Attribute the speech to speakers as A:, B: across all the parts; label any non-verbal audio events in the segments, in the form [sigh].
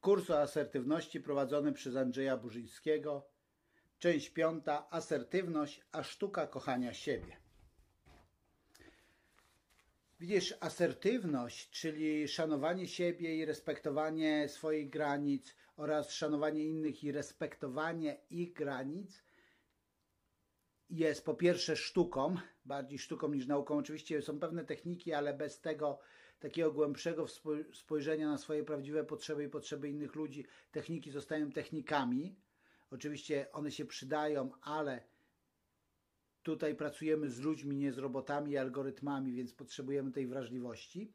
A: Kurs o asertywności prowadzony przez Andrzeja Burzyńskiego. Część piąta. Asertywność, a sztuka kochania siebie. Widzisz, asertywność, czyli szanowanie siebie i respektowanie swoich granic oraz szanowanie innych i respektowanie ich granic jest po pierwsze sztuką, bardziej sztuką niż nauką. Oczywiście są pewne techniki, ale bez tego takiego głębszego spojrzenia na swoje prawdziwe potrzeby i potrzeby innych ludzi, techniki zostają technikami. Oczywiście one się przydają, ale tutaj pracujemy z ludźmi, nie z robotami i algorytmami, więc potrzebujemy tej wrażliwości.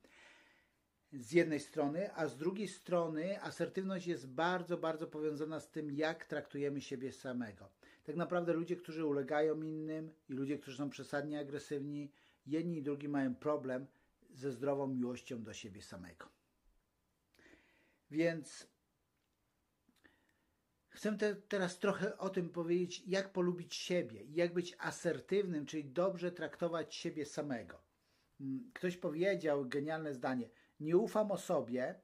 A: Z jednej strony, a z drugiej strony asertywność jest bardzo, bardzo powiązana z tym, jak traktujemy siebie samego. Tak naprawdę ludzie, którzy ulegają innym i ludzie, którzy są przesadnie agresywni, jedni i drugi mają problem ze zdrową miłością do siebie samego. Więc chcę te, teraz trochę o tym powiedzieć, jak polubić siebie i jak być asertywnym, czyli dobrze traktować siebie samego. Mm, ktoś powiedział genialne zdanie: Nie ufam osobie,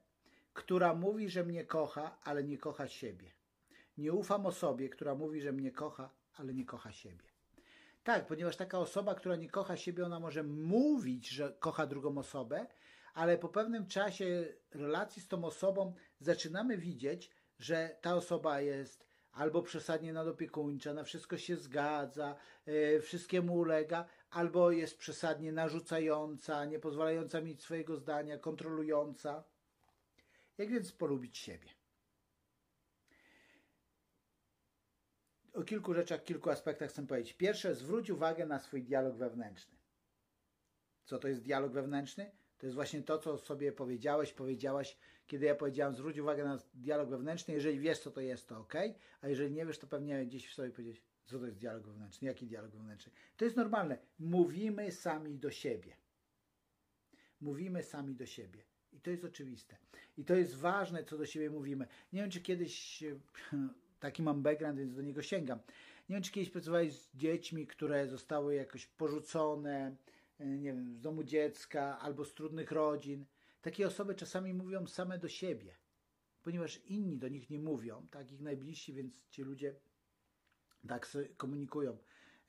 A: która mówi, że mnie kocha, ale nie kocha siebie. Nie ufam osobie, która mówi, że mnie kocha, ale nie kocha siebie. Tak, ponieważ taka osoba, która nie kocha siebie, ona może mówić, że kocha drugą osobę, ale po pewnym czasie relacji z tą osobą zaczynamy widzieć, że ta osoba jest albo przesadnie nadopiekuńcza, na wszystko się zgadza, yy, wszystkiemu ulega, albo jest przesadnie narzucająca, nie pozwalająca mieć swojego zdania, kontrolująca. Jak więc polubić siebie? O kilku rzeczach, kilku aspektach chcę powiedzieć. Pierwsze, zwróć uwagę na swój dialog wewnętrzny. Co to jest dialog wewnętrzny? To jest właśnie to, co sobie powiedziałeś, powiedziałaś, kiedy ja powiedziałam, zwróć uwagę na dialog wewnętrzny. Jeżeli wiesz, co to jest, to ok, a jeżeli nie wiesz, to pewnie gdzieś w sobie powiedzieć, co to jest dialog wewnętrzny, jaki dialog wewnętrzny. To jest normalne. Mówimy sami do siebie. Mówimy sami do siebie. I to jest oczywiste. I to jest ważne, co do siebie mówimy. Nie wiem, czy kiedyś taki mam background, więc do niego sięgam. Nie wiem, czy kiedyś pracowałeś z dziećmi, które zostały jakoś porzucone, e, nie wiem, z domu dziecka albo z trudnych rodzin. Takie osoby czasami mówią same do siebie, ponieważ inni do nich nie mówią, tak, ich najbliżsi, więc ci ludzie tak komunikują.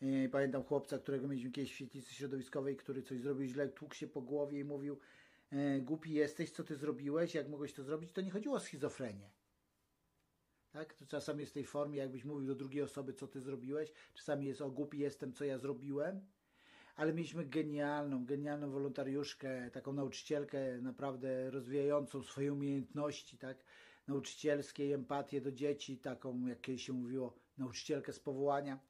A: E, pamiętam chłopca, którego mieliśmy kiedyś w świetlicy środowiskowej, który coś zrobił źle, tłukł się po głowie i mówił e, głupi jesteś, co ty zrobiłeś, jak mogłeś to zrobić, to nie chodziło o schizofrenię. Tak? To czasami jest w tej formie, jakbyś mówił do drugiej osoby, co ty zrobiłeś. Czasami jest o głupi jestem, co ja zrobiłem. Ale mieliśmy genialną, genialną wolontariuszkę, taką nauczycielkę, naprawdę rozwijającą swoje umiejętności, tak? Nauczycielskie, empatię do dzieci, taką, jak kiedyś się mówiło, nauczycielkę z powołania.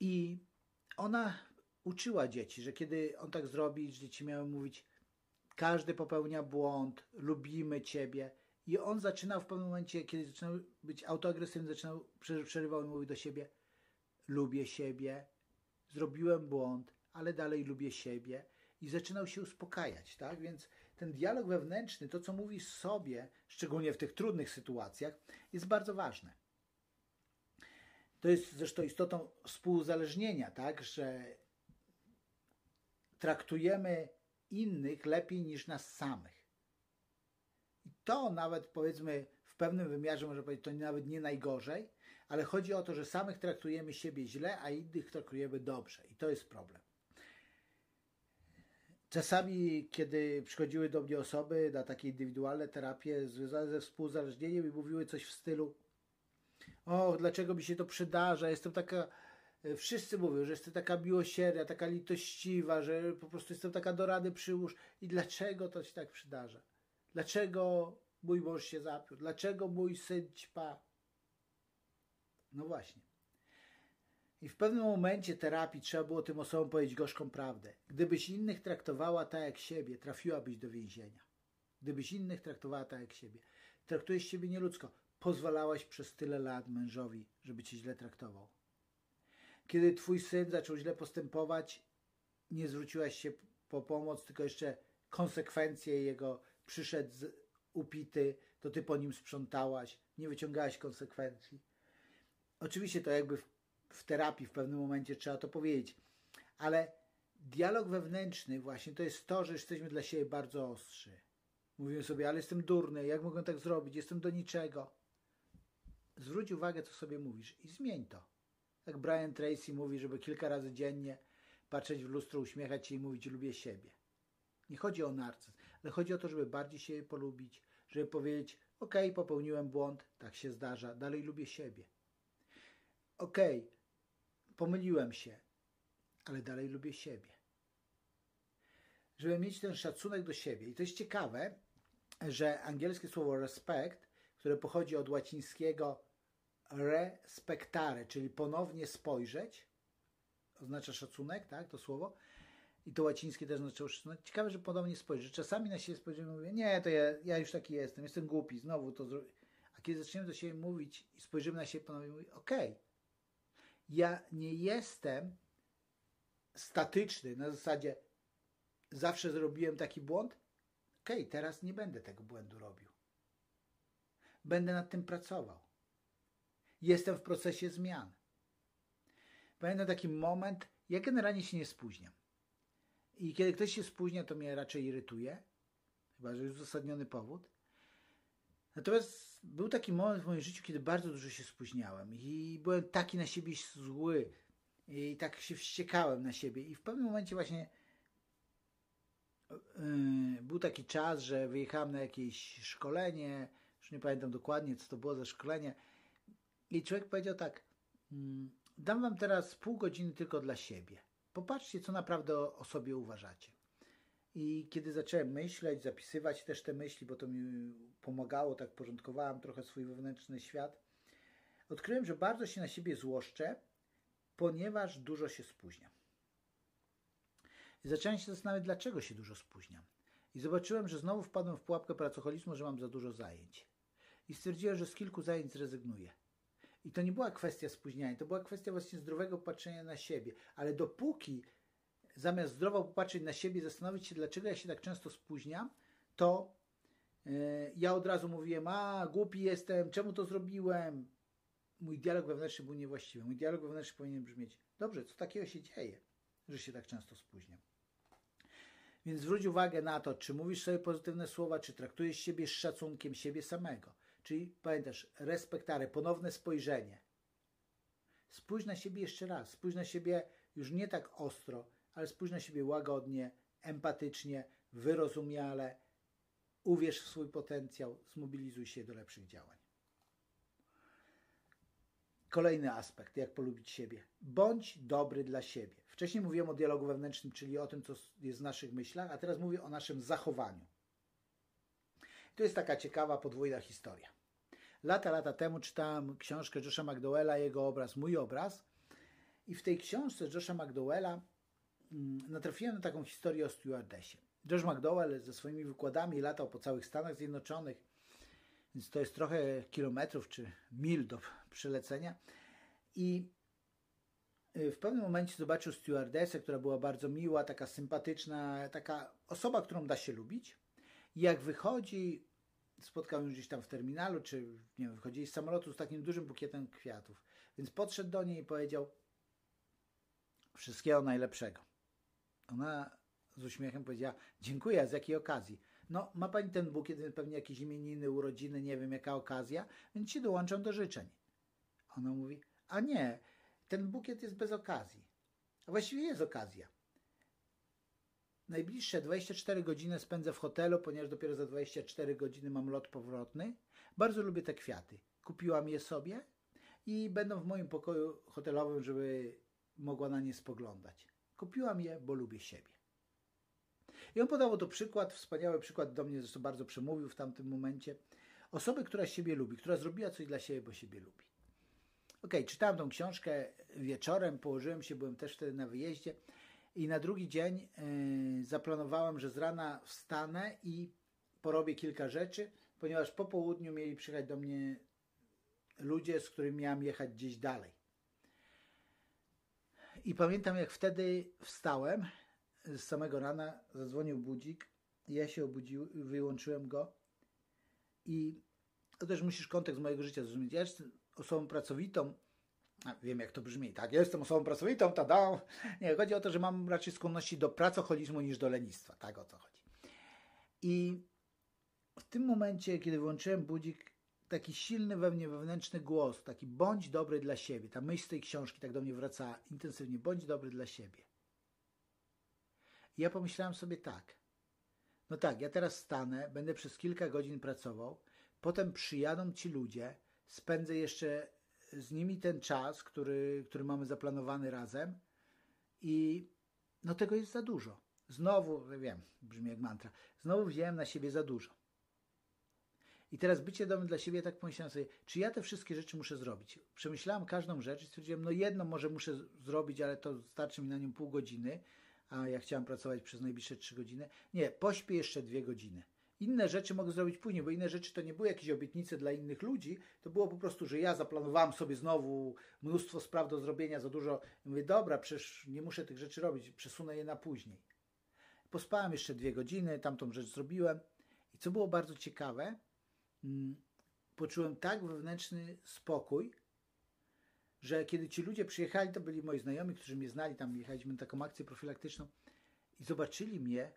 A: I ona uczyła dzieci, że kiedy on tak zrobi, dzieci miały mówić, każdy popełnia błąd, lubimy ciebie, i on zaczynał w pewnym momencie, kiedy zaczynał być autoagresywny, zaczynał, przerywał i mówił do siebie, lubię siebie, zrobiłem błąd, ale dalej lubię siebie. I zaczynał się uspokajać, tak? Więc ten dialog wewnętrzny, to co mówisz sobie, szczególnie w tych trudnych sytuacjach, jest bardzo ważne. To jest zresztą istotą współzależnienia, tak? Że traktujemy innych lepiej niż nas samych. To nawet powiedzmy w pewnym wymiarze, można powiedzieć, to nawet nie najgorzej, ale chodzi o to, że samych traktujemy siebie źle, a innych traktujemy dobrze. I to jest problem. Czasami, kiedy przychodziły do mnie osoby na takie indywidualne terapie związane ze współzależnieniem i mówiły coś w stylu o, dlaczego mi się to przydarza, jestem taka, wszyscy mówią, że jestem taka miłosierna, taka litościwa, że po prostu jestem taka do rady przyłóż i dlaczego to się tak przydarza? Dlaczego mój mąż się zapił? Dlaczego mój syn ćpa? No właśnie. I w pewnym momencie terapii trzeba było tym osobom powiedzieć gorzką prawdę. Gdybyś innych traktowała tak jak siebie, trafiłabyś do więzienia. Gdybyś innych traktowała tak jak siebie. Traktujesz siebie nieludzko. Pozwalałaś przez tyle lat mężowi, żeby cię źle traktował. Kiedy twój syn zaczął źle postępować, nie zwróciłaś się po pomoc, tylko jeszcze konsekwencje jego przyszedł upity, to ty po nim sprzątałaś, nie wyciągałaś konsekwencji. Oczywiście to jakby w, w terapii w pewnym momencie trzeba to powiedzieć, ale dialog wewnętrzny właśnie to jest to, że jesteśmy dla siebie bardzo ostrzy. Mówimy sobie, ale jestem durny, jak mogę tak zrobić, jestem do niczego. Zwróć uwagę, co sobie mówisz i zmień to. Jak Brian Tracy mówi, żeby kilka razy dziennie patrzeć w lustro, uśmiechać się i mówić, lubię siebie. Nie chodzi o narcyzm, ale chodzi o to, żeby bardziej siebie polubić, żeby powiedzieć, ok, popełniłem błąd, tak się zdarza, dalej lubię siebie. Ok, pomyliłem się, ale dalej lubię siebie. Żeby mieć ten szacunek do siebie. I to jest ciekawe, że angielskie słowo respect, które pochodzi od łacińskiego respectare, czyli ponownie spojrzeć, oznacza szacunek, tak, to słowo, i to łacińskie też oznacza szacunek. Ciekawe, że ponownie spojrzeć. Czasami na siebie spojrzymy i mówię, nie, to ja, ja już taki jestem, jestem głupi, znowu to zrobię. A kiedy zaczniemy do siebie mówić i spojrzymy na siebie ponownie, mówię, okej, okay, ja nie jestem statyczny na zasadzie zawsze zrobiłem taki błąd, okej, okay, teraz nie będę tego błędu robił. Będę nad tym pracował. Jestem w procesie zmian. Pamiętam taki moment, ja generalnie się nie spóźniam. I kiedy ktoś się spóźnia, to mnie raczej irytuje, chyba że jest uzasadniony powód. Natomiast był taki moment w moim życiu, kiedy bardzo dużo się spóźniałem i byłem taki na siebie zły i tak się wściekałem na siebie. I w pewnym momencie właśnie yy, był taki czas, że wyjechałem na jakieś szkolenie, już nie pamiętam dokładnie, co to było za szkolenie. I człowiek powiedział tak, mm, dam wam teraz pół godziny tylko dla siebie. Popatrzcie, co naprawdę o, sobie uważacie. I kiedy zacząłem myśleć, zapisywać też te myśli, bo to mi pomagało, tak porządkowałem trochę swój wewnętrzny świat, odkryłem, że bardzo się na siebie złoszczę, ponieważ dużo się spóźniam. I zacząłem się zastanawiać, dlaczego się dużo spóźniam. I zobaczyłem, że znowu wpadłem w pułapkę pracoholizmu, że mam za dużo zajęć. I stwierdziłem, że z kilku zajęć zrezygnuję. I to nie była kwestia spóźniania, to była kwestia właśnie zdrowego patrzenia na siebie. Ale dopóki zamiast zdrowo popatrzeć na siebie, zastanowić się, dlaczego ja się tak często spóźniam, to yy, ja od razu mówiłem, a głupi jestem, czemu to zrobiłem? Mój dialog wewnętrzny był niewłaściwy. Mój dialog wewnętrzny powinien brzmieć, dobrze, co takiego się dzieje, że się tak często spóźniam? Więc zwróć uwagę na to, czy mówisz sobie pozytywne słowa, czy traktujesz siebie z szacunkiem siebie samego. Czyli pamiętasz, respektare, ponowne spojrzenie. Spójrz na siebie jeszcze raz. Spójrz na siebie już nie tak ostro, ale spójrz na siebie łagodnie, empatycznie, wyrozumiale. Uwierz w swój potencjał, zmobilizuj się do lepszych działań. Kolejny aspekt, jak polubić siebie. Bądź dobry dla siebie. Wcześniej mówiłem o dialogu wewnętrznym, czyli o tym, co jest w naszych myślach, a teraz mówię o naszym zachowaniu. To jest taka ciekawa podwójna historia. Lata, lata temu czytałem książkę Josha McDowella, jego obraz, mój obraz. I w tej książce Josha McDowella mm, natrafiłem na taką historię o stewardessie. Josh McDowell ze swoimi wykładami latał po całych Stanach Zjednoczonych, więc to jest trochę kilometrów czy mil do przelecenia. I y, w pewnym momencie zobaczył stewardessę, która była bardzo miła, taka sympatyczna, taka osoba, którą da się lubić. I jak wychodzi spotkał ją gdzieś tam w terminalu, czy nie wiem, wychodzili z samolotu z takim dużym bukietem kwiatów. Więc podszedł do niej i powiedział wszystkiego najlepszego. Ona z uśmiechem powiedziała, dziękuję, z jakiej okazji? No, ma pani ten bukiet, pewnie jakieś imieniny, urodziny, nie wiem jaka okazja, więc ci dołączam do życzeń. Ona mówi, a nie, ten bukiet jest bez okazji. A właściwie jest okazja. Najbliższe 24 godziny spędzę w hotelu, ponieważ dopiero za 24 godziny mam lot powrotny. Bardzo lubię te kwiaty. Kupiłam je sobie i będą w moim pokoju hotelowym, żeby mogła na nie spoglądać. Kupiłam je, bo lubię siebie. I on podał to przykład, wspaniały przykład do mnie, zresztą bardzo przemówił w tamtym momencie. Osoby, która siebie lubi, która zrobiła coś dla siebie, bo siebie lubi. Ok, czytałem tą książkę wieczorem, położyłem się, byłem też wtedy na wyjeździe i na drugi dzień yy, zaplanowałem, że z rana wstanę i porobię kilka rzeczy, ponieważ po południu mieli przyjechać do mnie ludzie, z którymi miałem jechać gdzieś dalej. I pamiętam, jak wtedy wstałem z samego rana, zadzwonił budzik, ja się obudziłem, wyłączyłem go i to też musisz kontekst mojego życia zrozumieć. Ja jestem osobą pracowitą, Wiem, jak to brzmi, tak? Jestem osobą pracowitą, tada. Nie, chodzi o to, że mam raczej skłonności do pracoholizmu niż do lenistwa, tak o co chodzi. I w tym momencie, kiedy włączyłem budzik, taki silny we mnie wewnętrzny głos, taki bądź dobry dla siebie. Ta myśl z tej książki tak do mnie wracała intensywnie. Bądź dobry dla siebie. I ja pomyślałem sobie tak. No tak, ja teraz stanę, będę przez kilka godzin pracował, potem przyjadą ci ludzie, spędzę jeszcze z nimi ten czas, który, który mamy zaplanowany razem i no tego jest za dużo. Znowu, wiem, brzmi jak mantra, znowu wziąłem na siebie za dużo. I teraz bycie domem dla siebie, tak pomyślałem sobie, czy ja te wszystkie rzeczy muszę zrobić? Przemyślałem każdą rzecz i stwierdziłem, no jedno może muszę zrobić, ale to starczy mi na nią pół godziny, a ja chciałem pracować przez najbliższe trzy godziny. Nie, pośpię jeszcze dwie godziny. Inne rzeczy mogę zrobić później, bo inne rzeczy to nie były jakieś obietnice dla innych ludzi, to było po prostu, że ja zaplanowałem sobie znowu mnóstwo spraw do zrobienia, za dużo. Mówię, dobra, przecież nie muszę tych rzeczy robić, przesunę je na później. Pospałem jeszcze dwie godziny, tamtą rzecz zrobiłem. I co było bardzo ciekawe, mm, poczułem tak wewnętrzny spokój, że kiedy ci ludzie przyjechali, to byli moi znajomi, którzy mnie znali, tam jechaliśmy na taką akcję profilaktyczną i zobaczyli mnie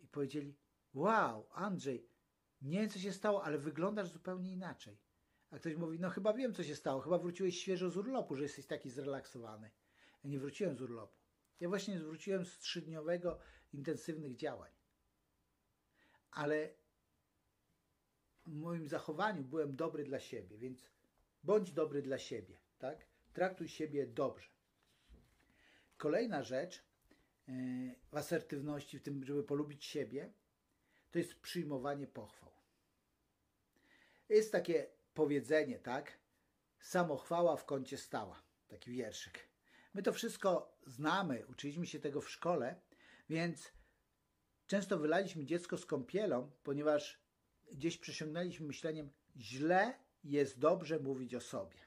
A: i powiedzieli, wow, Andrzej, nie wiem co się stało, ale wyglądasz zupełnie inaczej. A ktoś mówi, no chyba wiem co się stało, chyba wróciłeś świeżo z urlopu, że jesteś taki zrelaksowany. Ja nie wróciłem z urlopu. Ja właśnie wróciłem z trzydniowego intensywnych działań. Ale w moim zachowaniu byłem dobry dla siebie, więc bądź dobry dla siebie, tak? Traktuj siebie dobrze. Kolejna rzecz e, w asertywności, w tym, żeby polubić siebie, to jest przyjmowanie pochwał. Jest takie powiedzenie, tak? Samochwała w kącie stała. Taki wierszyk. My to wszystko znamy, uczyliśmy się tego w szkole, więc często wylaliśmy dziecko z kąpielą, ponieważ gdzieś przesiągnęliśmy myśleniem, źle jest dobrze mówić o sobie.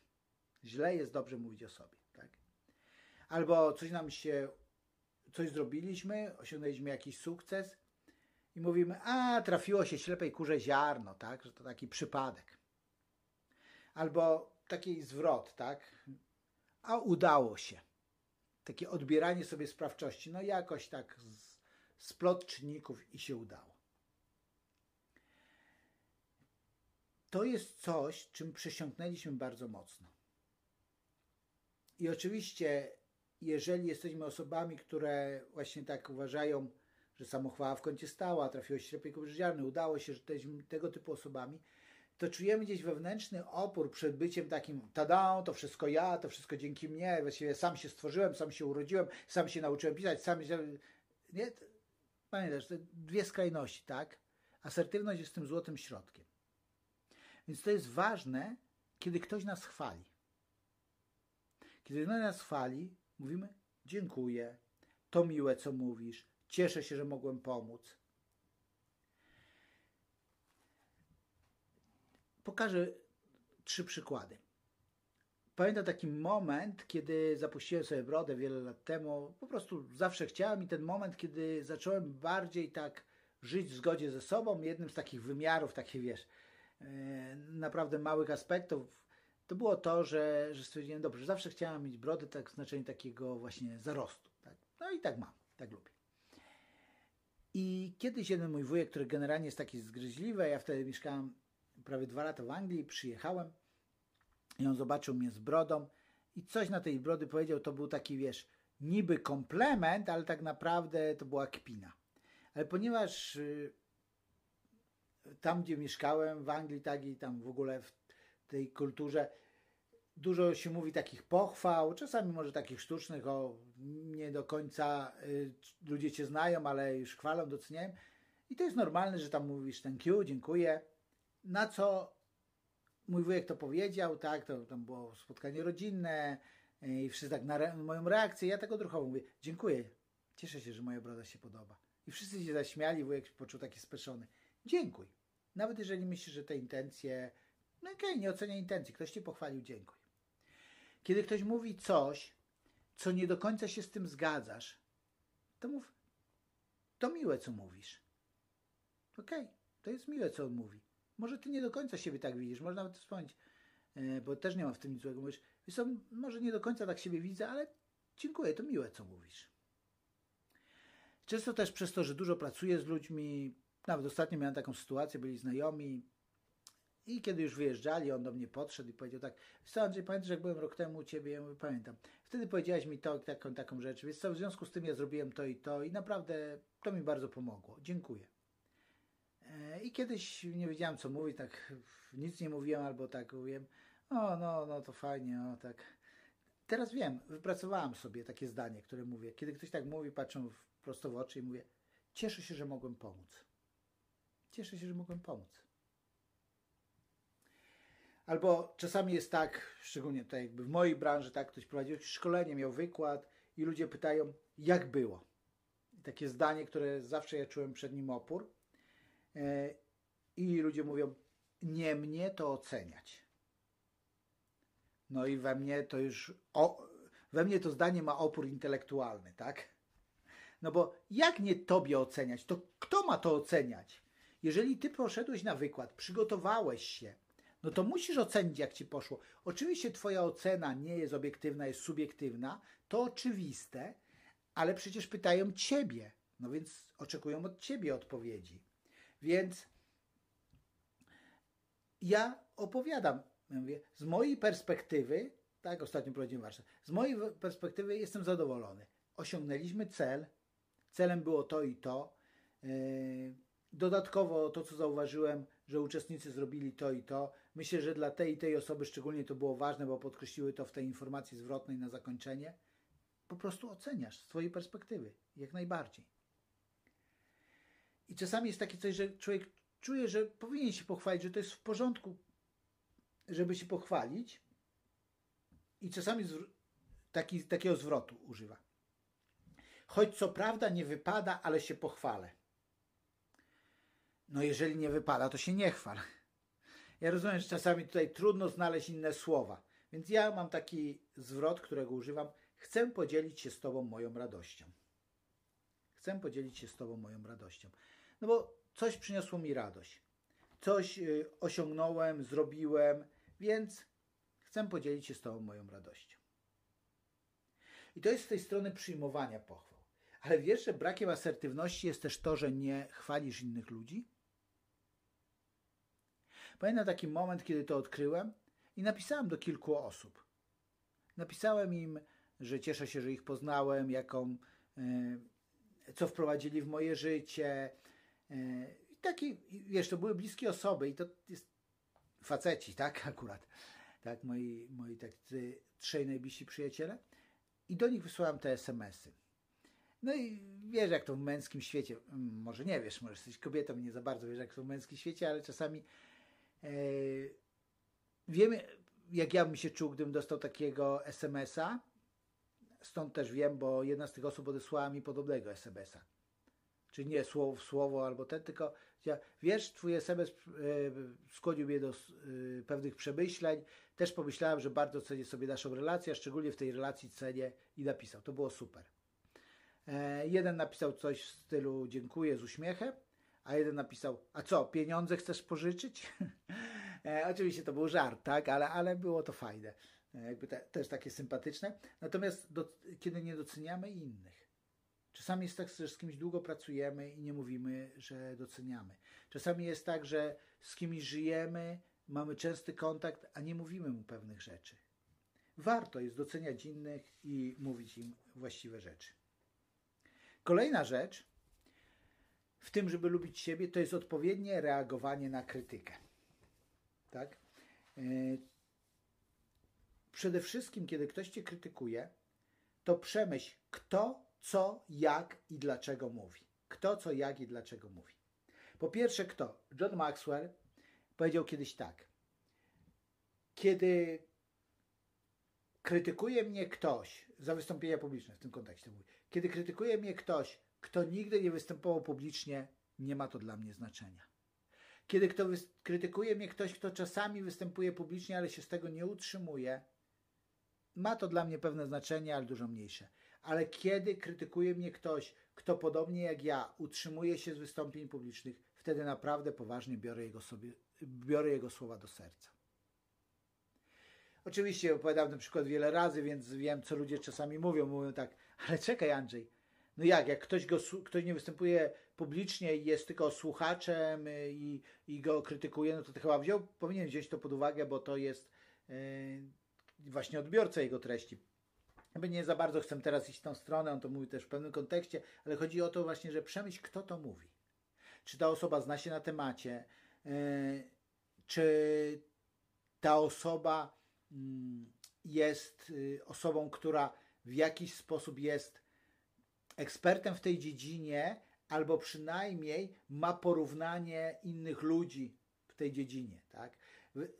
A: Źle jest dobrze mówić o sobie, tak? Albo coś nam się, coś zrobiliśmy, osiągnęliśmy jakiś sukces i mówimy, a trafiło się ślepej kurze ziarno, tak? Że to taki przypadek. Albo taki zwrot, tak? A udało się. Takie odbieranie sobie sprawczości. No jakoś tak z, z plot czynników i się udało. To jest coś, czym przesiąknęliśmy bardzo mocno. I oczywiście, jeżeli jesteśmy osobami, które właśnie tak uważają, że samochwała w kącie stała, trafiło się ślepej kurze udało się, że jesteśmy tego typu osobami, to czujemy gdzieś wewnętrzny opór przed byciem takim tada, to wszystko ja, to wszystko dzięki mnie, właściwie sam się stworzyłem, sam się urodziłem, sam się nauczyłem pisać, sam się... Nie? Pamiętasz, te dwie skrajności, tak? Asertywność jest tym złotym środkiem. Więc to jest ważne, kiedy ktoś nas chwali. Kiedy ktoś nas chwali, mówimy dziękuję, to miłe, co mówisz, cieszę się, że mogłem pomóc. Pokażę trzy przykłady. Pamiętam taki moment, kiedy zapuściłem sobie brodę wiele lat temu. Po prostu zawsze chciałem i ten moment, kiedy zacząłem bardziej tak żyć w zgodzie ze sobą, jednym z takich wymiarów, takich wiesz, e, naprawdę małych aspektów, to było to, że, że stwierdziłem, dobrze, zawsze chciałem mieć brodę tak w znaczeniu takiego właśnie zarostu. Tak? No i tak mam, tak lubię. I kiedyś jeden mój wujek, który generalnie jest taki zgryźliwy, ja wtedy mieszkałem prawie dwa lata w Anglii, przyjechałem i on zobaczył mnie z brodą i coś na tej brody powiedział, to był taki, wiesz, niby komplement, ale tak naprawdę to była kpina. Ale ponieważ y, tam, gdzie mieszkałem w Anglii, tak i tam w ogóle w tej kulturze, dużo się mówi takich pochwał, czasami może takich sztucznych, o nie do końca y, ludzie cię znają, ale już chwalą, doceniają. I to jest normalne, że tam mówisz thank you, dziękuję. Na co mój wujek to powiedział, tak, to tam było spotkanie rodzinne y, i wszyscy tak na re moją reakcję, ja tego trochę mówię, dziękuję, cieszę się, że moja broda się podoba. I wszyscy się zaśmiali, wujek poczuł taki speszony. Dziękuj. Nawet jeżeli myślisz, że te intencje, no okej, okay, nie ocenia intencji, ktoś cię pochwalił, dziękuj. Kiedy ktoś mówi coś, co nie do końca się z tym zgadzasz, to mów, to miłe, co mówisz. Okej, okay, to jest miłe, co on mówi. Może ty nie do końca siebie tak widzisz, może nawet wspomnieć, e, bo też nie ma w tym nic złego. Mówisz, wiesz może nie do końca tak siebie widzę, ale dziękuję, to miłe, co mówisz. Często też przez to, że dużo pracuję z ludźmi, nawet ostatnio miałem taką sytuację, byli znajomi i kiedy już wyjeżdżali, on do mnie podszedł i powiedział tak, co Andrzej, pamiętasz jak byłem rok temu u Ciebie? Ja mówię, pamiętam. Wtedy powiedziałeś mi to, taką, taką rzecz, więc co, w związku z tym ja zrobiłem to i to i naprawdę to mi bardzo pomogło. Dziękuję. E, I kiedyś nie wiedziałem co mówić, tak nic nie mówiłem albo tak mówiłem, o no, no to fajnie, o tak. Teraz wiem, wypracowałem sobie takie zdanie, które mówię. Kiedy ktoś tak mówi, patrzę prosto w oczy i mówię, cieszę się, że mogłem pomóc. Cieszę się, że mogłem pomóc. Albo czasami jest tak, szczególnie tutaj jakby w mojej branży, tak, ktoś prowadził szkolenie, miał wykład i ludzie pytają, jak było. I takie zdanie, które zawsze ja czułem przed nim opór. E, I ludzie mówią, nie mnie to oceniać. No i we mnie to już, o, we mnie to zdanie ma opór intelektualny, tak? No bo jak nie tobie oceniać, to kto ma to oceniać? Jeżeli ty poszedłeś na wykład, przygotowałeś się, no to musisz ocenić, jak ci poszło. Oczywiście twoja ocena nie jest obiektywna, jest subiektywna, to oczywiste, ale przecież pytają ciebie, no więc oczekują od ciebie odpowiedzi. Więc ja opowiadam, ja mówię, z mojej perspektywy, tak, ostatnio prowadziłem warsztat, z mojej perspektywy jestem zadowolony. Osiągnęliśmy cel, celem było to i to. Yy, dodatkowo to, co zauważyłem, że uczestnicy zrobili to i to. Myślę, że dla tej i tej osoby szczególnie to było ważne, bo podkreśliły to w tej informacji zwrotnej na zakończenie. Po prostu oceniasz z swojej perspektywy, jak najbardziej. I czasami jest takie coś, że człowiek czuje, że powinien się pochwalić, że to jest w porządku, żeby się pochwalić. I czasami taki, takiego zwrotu używa. Choć co prawda nie wypada, ale się pochwalę. No jeżeli nie wypada, to się nie chwal. Ja rozumiem, że czasami tutaj trudno znaleźć inne słowa, więc ja mam taki zwrot, którego używam. Chcę podzielić się z Tobą moją radością. Chcę podzielić się z Tobą moją radością. No bo coś przyniosło mi radość. Coś y, osiągnąłem, zrobiłem, więc chcę podzielić się z Tobą moją radością. I to jest z tej strony przyjmowania pochwał. Ale wiesz, że brakiem asertywności jest też to, że nie chwalisz innych ludzi? Pamiętam taki moment, kiedy to odkryłem i napisałem do kilku osób. Napisałem im, że cieszę się, że ich poznałem, jaką, e, co wprowadzili w moje życie. E, taki, wiesz, to były bliskie osoby i to jest faceci, tak, [laughs] akurat. Tak, moi, moi tak, trzej najbliżsi przyjaciele. I do nich wysłałem te smsy. No i wiesz, jak to w męskim świecie, może nie wiesz, może jesteś kobietą i nie za bardzo wiesz, jak to w męskim świecie, ale czasami E, wiemy, jak ja bym się czuł, gdybym dostał takiego SMS-a. Stąd też wiem, bo jedna z tych osób odesłała mi podobnego SMS-a. Czyli nie słowo w słowo albo ten, tylko ja, wiesz, twój SMS e, skłonił mnie do e, pewnych przemyśleń. Też pomyślałem, że bardzo cenię sobie naszą relację, a szczególnie w tej relacji cenię i napisał. To było super. Jeden napisał coś w stylu dziękuję z uśmiechem, a jeden napisał, a co, pieniądze chcesz pożyczyć? [laughs] e, oczywiście to był żart, tak, ale, ale było to fajne, e, jakby te, też takie sympatyczne. Natomiast do, kiedy nie doceniamy innych, czasami jest tak, że z kimś długo pracujemy i nie mówimy, że doceniamy. Czasami jest tak, że z kimś żyjemy, mamy częsty kontakt, a nie mówimy mu pewnych rzeczy. Warto jest doceniać innych i mówić im właściwe rzeczy. Kolejna rzecz, w tym, żeby lubić siebie, to jest odpowiednie reagowanie na krytykę. Tak? E, przede wszystkim, kiedy ktoś cię krytykuje, to przemyśl, kto, co, jak i dlaczego mówi. Kto, co, jak i dlaczego mówi. Po pierwsze, kto? John Maxwell powiedział kiedyś tak. Kiedy krytykuje mnie ktoś, za wystąpienia publiczne w tym kontekście mówię, kiedy krytykuje mnie ktoś, kto nigdy nie występował publicznie, nie ma to dla mnie znaczenia. Kiedy kto krytykuje mnie ktoś, kto czasami występuje publicznie, ale się z tego nie utrzymuje, ma to dla mnie pewne znaczenie, ale dużo mniejsze. Ale kiedy krytykuje mnie ktoś, kto podobnie jak ja utrzymuje się z wystąpień publicznych, wtedy naprawdę poważnie biorę jego, sobie, biorę jego słowa do serca. Oczywiście opowiadałem ten przykład wiele razy, więc wiem, co ludzie czasami mówią. Mówią tak, ale czekaj Andrzej, No jak, jak ktoś, go, ktoś nie występuje publicznie i jest tylko słuchaczem y, i, i go krytykuje, no to, chyba wziął, powinien wziąć to pod uwagę, bo to jest yy, właśnie odbiorca jego treści. Jakby nie za bardzo chcę teraz iść w tą stronę, on to mówi też w pewnym kontekście, ale chodzi o to właśnie, że przemyśl, kto to mówi. Czy ta osoba zna się na temacie, yy, czy ta osoba yy, jest y, osobą, która w jakiś sposób jest ekspertem w tej dziedzinie, albo przynajmniej ma porównanie innych ludzi w tej dziedzinie. Tak?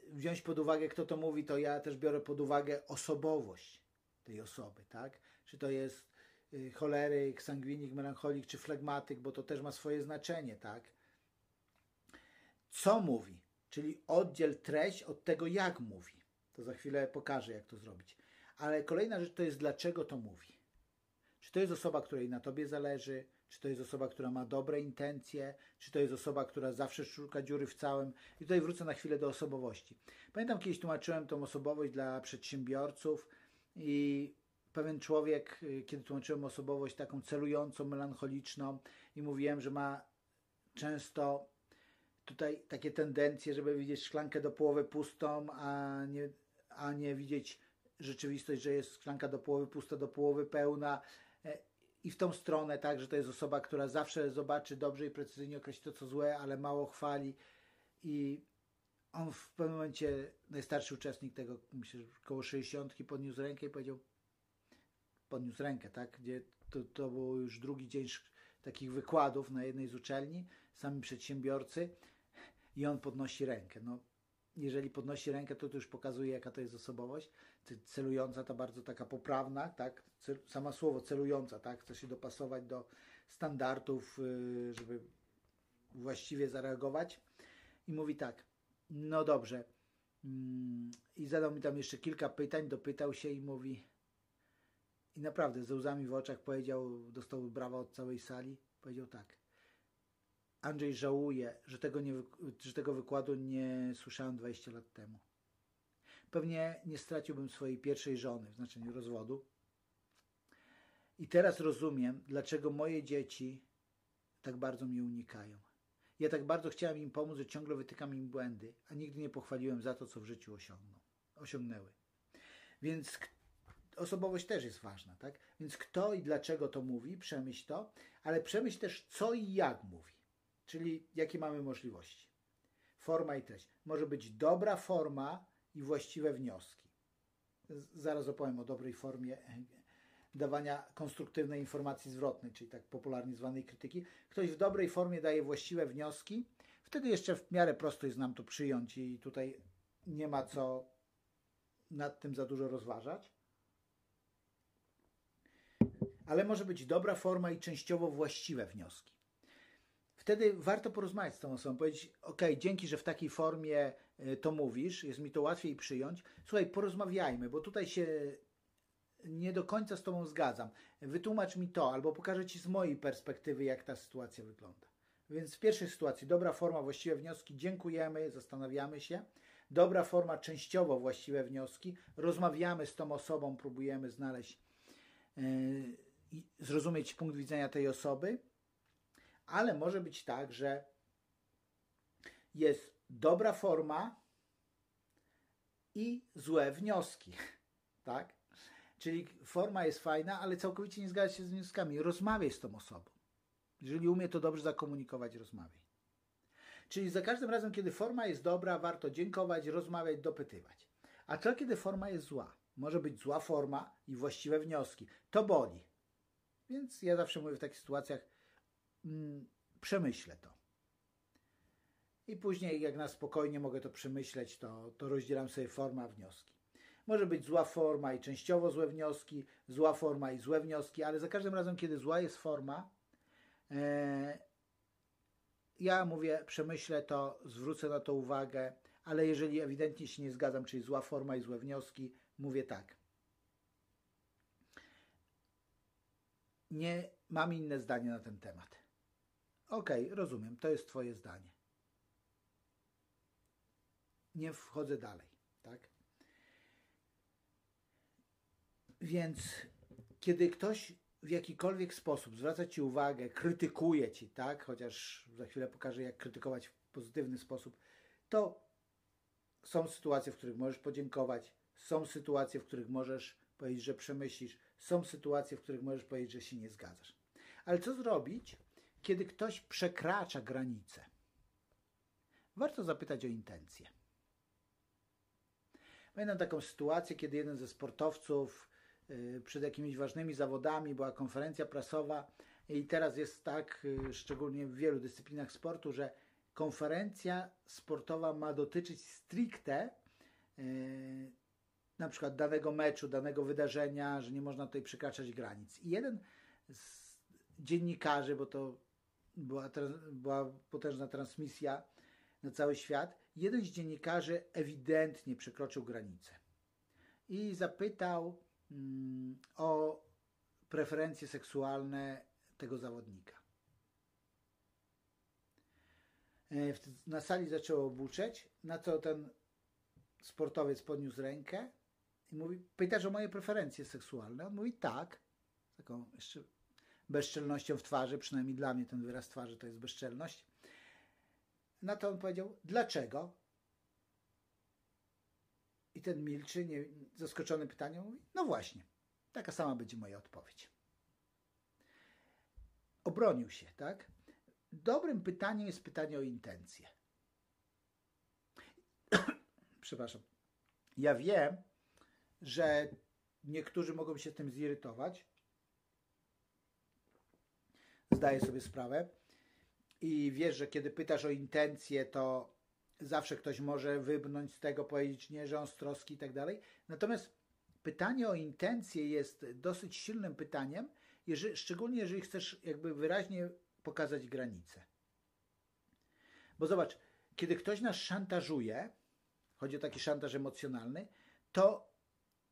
A: Wziąć pod uwagę, kto to mówi, to ja też biorę pod uwagę osobowość tej osoby. Tak? Czy to jest y, choleryk, sangwinik, melancholik czy flegmatyk, bo to też ma swoje znaczenie. Tak? Co mówi? Czyli oddziel treść od tego, jak mówi. To za chwilę pokażę, jak to zrobić. Ale kolejna rzecz to jest, dlaczego to mówi. Czy to jest osoba, której na tobie zależy, czy to jest osoba, która ma dobre intencje, czy to jest osoba, która zawsze szuka dziury w całym. I tutaj wrócę na chwilę do osobowości. Pamiętam, kiedyś tłumaczyłem tą osobowość dla przedsiębiorców i pewien człowiek, y, kiedy tłumaczyłem osobowość taką celującą, melancholiczną i mówiłem, że ma często tutaj takie tendencje, żeby widzieć szklankę do połowy pustą, a nie, a nie widzieć rzeczywistość, że jest szklanka do połowy pusta, do połowy pełna i w tą stronę, tak, że to jest osoba, która zawsze zobaczy dobrze i precyzyjnie określi to, co złe, ale mało chwali i on w pewnym momencie, najstarszy uczestnik tego, myślę, około 60 podniósł rękę i powiedział, podniósł rękę, tak, gdzie to, to był już drugi dzień takich wykładów na jednej z uczelni, sami przedsiębiorcy i on podnosi rękę. No, jeżeli podnosi rękę, to to już pokazuje, jaka to jest osobowość. Celująca, ta bardzo taka poprawna, tak? Sama słowo celująca, tak? Chce się dopasować do standardów, y, żeby właściwie zareagować. I mówi tak, no dobrze. Mm, I zadał mi tam jeszcze kilka pytań, dopytał się i mówi, i naprawdę ze łzami w oczach powiedział, dostał brawa od całej sali, powiedział tak. Andrzej żałuje, że tego, nie, że tego wykładu nie słyszałem 20 lat temu. Pewnie nie straciłbym swojej pierwszej żony, w znaczeniu rozwodu. I teraz rozumiem, dlaczego moje dzieci tak bardzo mnie unikają. Ja tak bardzo chciałem im pomóc, że ciągle wytykam im błędy, a nigdy nie pochwaliłem za to, co w życiu osiągną, osiągnęły. Więc osobowość też jest ważna, tak? Więc kto i dlaczego to mówi, przemyśl to, ale przemyśl też co i jak mówi. Czyli jakie mamy możliwości. Forma i treść. Może być dobra forma i właściwe wnioski. Zaraz opowiem o dobrej formie [laughs] dawania konstruktywnej informacji zwrotnej, czyli tak popularnie zwanej krytyki. Ktoś w dobrej formie daje właściwe wnioski, wtedy jeszcze w miarę prosto jest nam to przyjąć i tutaj nie ma co nad tym za dużo rozważać. Ale może być dobra forma i częściowo właściwe wnioski wtedy warto porozmawiać z tą osobą, powiedzieć, ok, dzięki, że w takiej formie e, to mówisz, jest mi to łatwiej przyjąć. Słuchaj, porozmawiajmy, bo tutaj się nie do końca z Tobą zgadzam. Wytłumacz mi to, albo pokażę Ci z mojej perspektywy, jak ta sytuacja wygląda. Więc w pierwszej sytuacji dobra forma, właściwe wnioski, dziękujemy, zastanawiamy się. Dobra forma, częściowo właściwe wnioski, rozmawiamy z tą osobą, próbujemy znaleźć yy, zrozumieć punkt widzenia tej osoby ale może być tak, że jest dobra forma i złe wnioski, [laughs] tak? Czyli forma jest fajna, ale całkowicie nie zgadza się z wnioskami. Rozmawiaj z tą osobą. Jeżeli umie to dobrze zakomunikować, rozmawiaj. Czyli za każdym razem, kiedy forma jest dobra, warto dziękować, rozmawiać, dopytywać. A co kiedy forma jest zła? Może być zła forma i właściwe wnioski. To boli. Więc ja zawsze mówię w takich sytuacjach, przemyślę to. I później, jak na spokojnie mogę to przemyśleć, to, to rozdzielam sobie formę a wnioski. Może być zła forma i częściowo złe wnioski, zła forma i złe wnioski, ale za każdym razem, kiedy zła jest forma, e, ja mówię, przemyślę to, zwrócę na to uwagę, ale jeżeli ewidentnie się nie zgadzam, czyli zła forma i złe wnioski, mówię tak. Nie mam inne zdanie na ten temat. Okej, okay, rozumiem, to jest Twoje zdanie. Nie wchodzę dalej, tak? Więc kiedy ktoś w jakikolwiek sposób zwraca Ci uwagę, krytykuje Ci, tak? Chociaż za chwilę pokażę, jak krytykować w pozytywny sposób, to są sytuacje, w których możesz podziękować, są sytuacje, w których możesz powiedzieć, że przemyślisz, są sytuacje, w których możesz powiedzieć, że się nie zgadzasz. Ale co zrobić, kiedy ktoś przekracza granicę? Warto zapytać o intencje. Pamiętam taką sytuację, kiedy jeden ze sportowców y, przed jakimiś ważnymi zawodami była konferencja prasowa i teraz jest tak, y, szczególnie w wielu dyscyplinach sportu, że konferencja sportowa ma dotyczyć stricte y, na przykład danego meczu, danego wydarzenia, że nie można tutaj przekraczać granic. I jeden z dziennikarzy, bo to była, była potężna transmisja na cały świat, jeden z dziennikarzy ewidentnie przekroczył granicę i zapytał mm, o preferencje seksualne tego zawodnika. E, na sali zaczęło buczeć, na co ten sportowiec podniósł rękę i mówi, pytasz o moje preferencje seksualne? On mówi tak, taką jeszcze bezczelnością w twarzy, przynajmniej dla mnie ten wyraz twarzy to jest bezczelność. Na to on powiedział, dlaczego? I ten milczy, nie, zaskoczony pytaniem, mówi, no właśnie, taka sama będzie moja odpowiedź. Obronił się, tak? Dobrym pytaniem jest pytanie o intencje. [coughs] Przepraszam. Ja wiem, że niektórzy mogą się tym zirytować. Zdaję sobie sprawę. I wiesz, że kiedy pytasz o intencje, to zawsze ktoś może wybnąć z tego, powiedzieć nie, że on z troski i tak dalej. Natomiast pytanie o intencje jest dosyć silnym pytaniem, jeżeli, szczególnie jeżeli chcesz jakby wyraźnie pokazać granice. Bo zobacz, kiedy ktoś nas szantażuje, chodzi o taki szantaż emocjonalny, to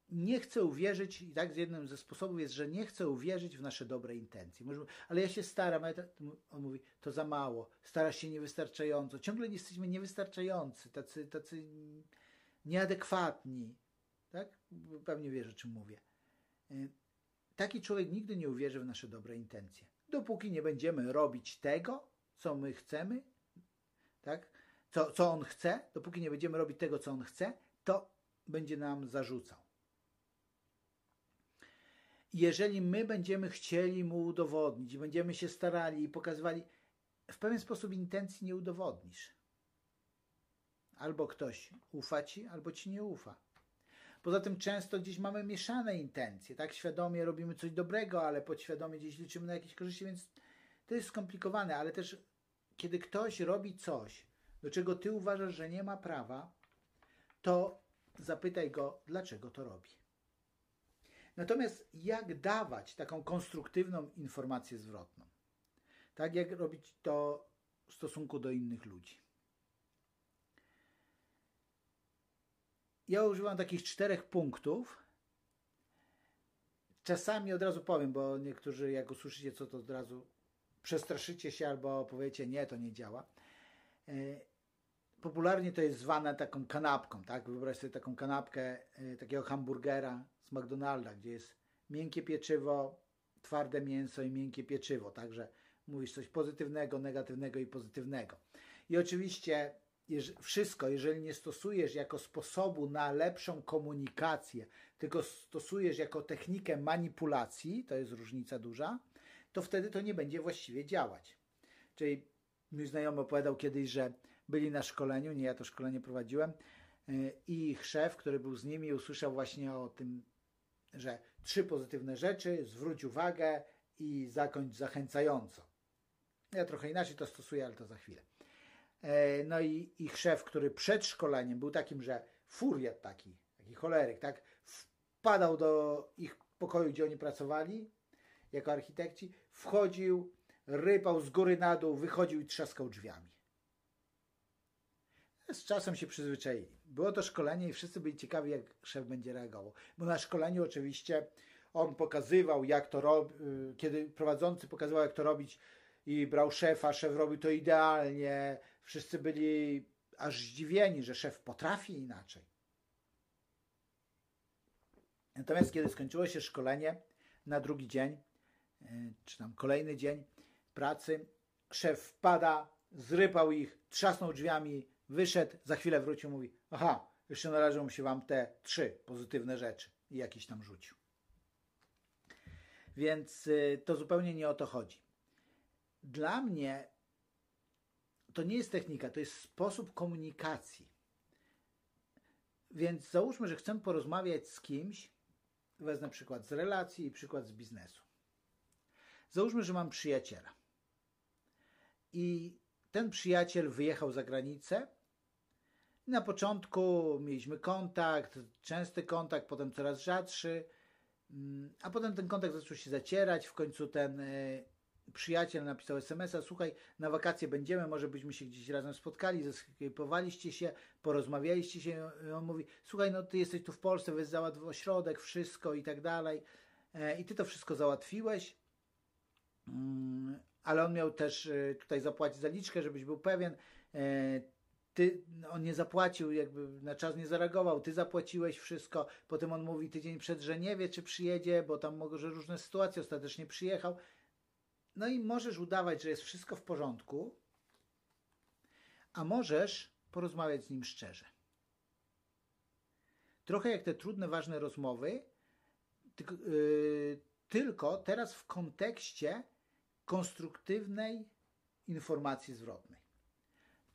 A: nie chcę uwierzyć, i tak z jednym ze sposobów jest, że nie chcę uwierzyć w nasze dobre intencje. Może, ale ja się staram, ale on mówi, to za mało, starasz się niewystarczająco, ciągle jesteśmy niewystarczający, tacy, tacy nieadekwatni. Tak? Pewnie wiesz, o czym mówię. Y, taki człowiek nigdy nie uwierzy w nasze dobre intencje. Dopóki nie będziemy robić tego, co my chcemy, tak? co, co on chce, dopóki nie będziemy robić tego, co on chce, to będzie nam zarzucał jeżeli my będziemy chcieli mu udowodnić, będziemy się starali i pokazywali, w pewien sposób intencji nie udowodnisz. Albo ktoś ufa ci, albo ci nie ufa. Poza tym często gdzieś mamy mieszane intencje, tak? Świadomie robimy coś dobrego, ale podświadomie gdzieś liczymy na jakieś korzyści, więc to jest skomplikowane, ale też kiedy ktoś robi coś, do czego ty uważasz, że nie ma prawa, to zapytaj go, dlaczego to robi. Natomiast jak dawać taką konstruktywną informację zwrotną? Tak jak robić to w stosunku do innych ludzi? Ja używam takich czterech punktów. Czasami od razu powiem, bo niektórzy jak usłyszycie co to od razu przestraszycie się albo powiecie nie, to nie działa. Popularnie to jest zwane taką kanapką, tak? Wyobraź sobie taką kanapkę e, takiego hamburgera z McDonalda, gdzie jest miękkie pieczywo, twarde mięso i miękkie pieczywo. Także mówisz coś pozytywnego, negatywnego i pozytywnego. I oczywiście wszystko, jeżeli nie stosujesz jako sposobu na lepszą komunikację, tylko stosujesz jako technikę manipulacji, to jest różnica duża, to wtedy to nie będzie właściwie działać. Czyli mój znajomy opowiadał kiedyś, że byli na szkoleniu, nie ja to szkolenie prowadziłem, y, i ich szef, który był z nimi, usłyszał właśnie o tym że trzy pozytywne rzeczy, zwróć uwagę i zakończ zachęcająco. Ja trochę inaczej to stosuję, ale to za chwilę. E, no i ich szef, który przed szkoleniem był takim, że furiat taki, taki choleryk, tak, wpadał do ich pokoju, gdzie oni pracowali jako architekci, wchodził, rypał z góry na dół, wychodził i trzaskał drzwiami. Z czasem się przyzwyczaili. Było to szkolenie i wszyscy byli ciekawi, jak szef będzie reagował. Bo na szkoleniu oczywiście on pokazywał, jak to robić, y, kiedy prowadzący pokazywał, jak to robić i brał szefa, szef robił to idealnie. Wszyscy byli aż zdziwieni, że szef potrafi inaczej. Natomiast kiedy skończyło się szkolenie, na drugi dzień czy tam kolejny dzień pracy, szef wpada, zrypał ich, trzasnął drzwiami, wyszedł, za chwilę wrócił, mówi, aha, jeszcze należą się wam te trzy pozytywne rzeczy i jakiś tam rzucił. Więc y, to zupełnie nie o to chodzi. Dla mnie to nie jest technika, to jest sposób komunikacji. Więc załóżmy, że chcę porozmawiać z kimś, wezmę przykład z relacji i przykład z biznesu. Załóżmy, że mam przyjaciela. I ten przyjaciel wyjechał za granicę. Na początku mieliśmy kontakt, częsty kontakt, potem coraz rzadszy, mm, a potem ten kontakt zaczął się zacierać. W końcu ten e, przyjaciel napisał SMS-a: Słuchaj, na wakacje będziemy, może byśmy się gdzieś razem spotkali, zeskipowaliście się, porozmawialiście się. I on mówi: Słuchaj, no ty jesteś tu w Polsce, weź załatw ośrodek, wszystko i tak dalej. E, I ty to wszystko załatwiłeś. Mm, ale on miał też e, tutaj zapłacić zaliczkę, żebyś był pewien. Ty, on nie zapłacił, jakby na czas nie zareagował, ty zapłaciłeś wszystko. Potem on mówi tydzień przed, że nie wie, czy przyjedzie, bo tam może różne sytuacje, ostatecznie przyjechał. No i możesz udawać, że jest wszystko w porządku, a możesz porozmawiać z nim szczerze. Trochę jak te trudne, ważne rozmowy, tylko, yy, tylko teraz w kontekście konstruktywnej informacji zwrotnej.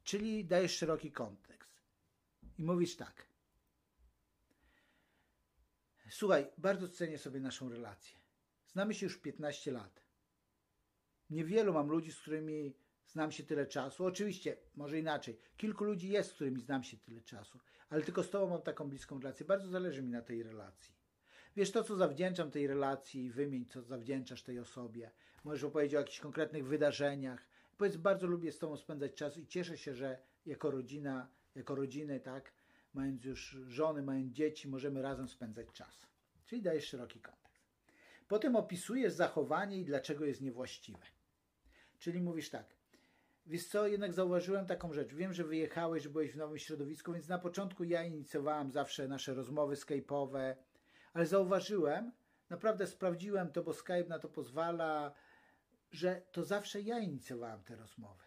A: Czyli dajesz szeroki kontekst i mówisz tak. Słuchaj, bardzo cenię sobie naszą relację. Znamy się już 15 lat. Niewielu mam ludzi, z którymi znam się tyle czasu. Oczywiście, może inaczej. Kilku ludzi jest, z którymi znam się tyle czasu, ale tylko z Tobą mam taką bliską relację. Bardzo zależy mi na tej relacji. Wiesz to, co zawdzięczam tej relacji, wymień, co zawdzięczasz tej osobie. Możesz opowiedzieć o jakichś konkretnych wydarzeniach. Powiedz, bardzo lubię z Tobą spędzać czas i cieszę się, że jako rodzina, jako rodziny, tak, mając już żony, mając dzieci, możemy razem spędzać czas. Czyli dajesz szeroki kontekst. Potem opisujesz zachowanie i dlaczego jest niewłaściwe. Czyli mówisz tak, wiesz co, jednak zauważyłem taką rzecz. Wiem, że wyjechałeś, że byłeś w nowym środowisku, więc na początku ja inicjowałam zawsze nasze rozmowy skype'owe, ale zauważyłem, naprawdę sprawdziłem to, bo Skype na to pozwala, że to zawsze ja inicjowałem te rozmowy.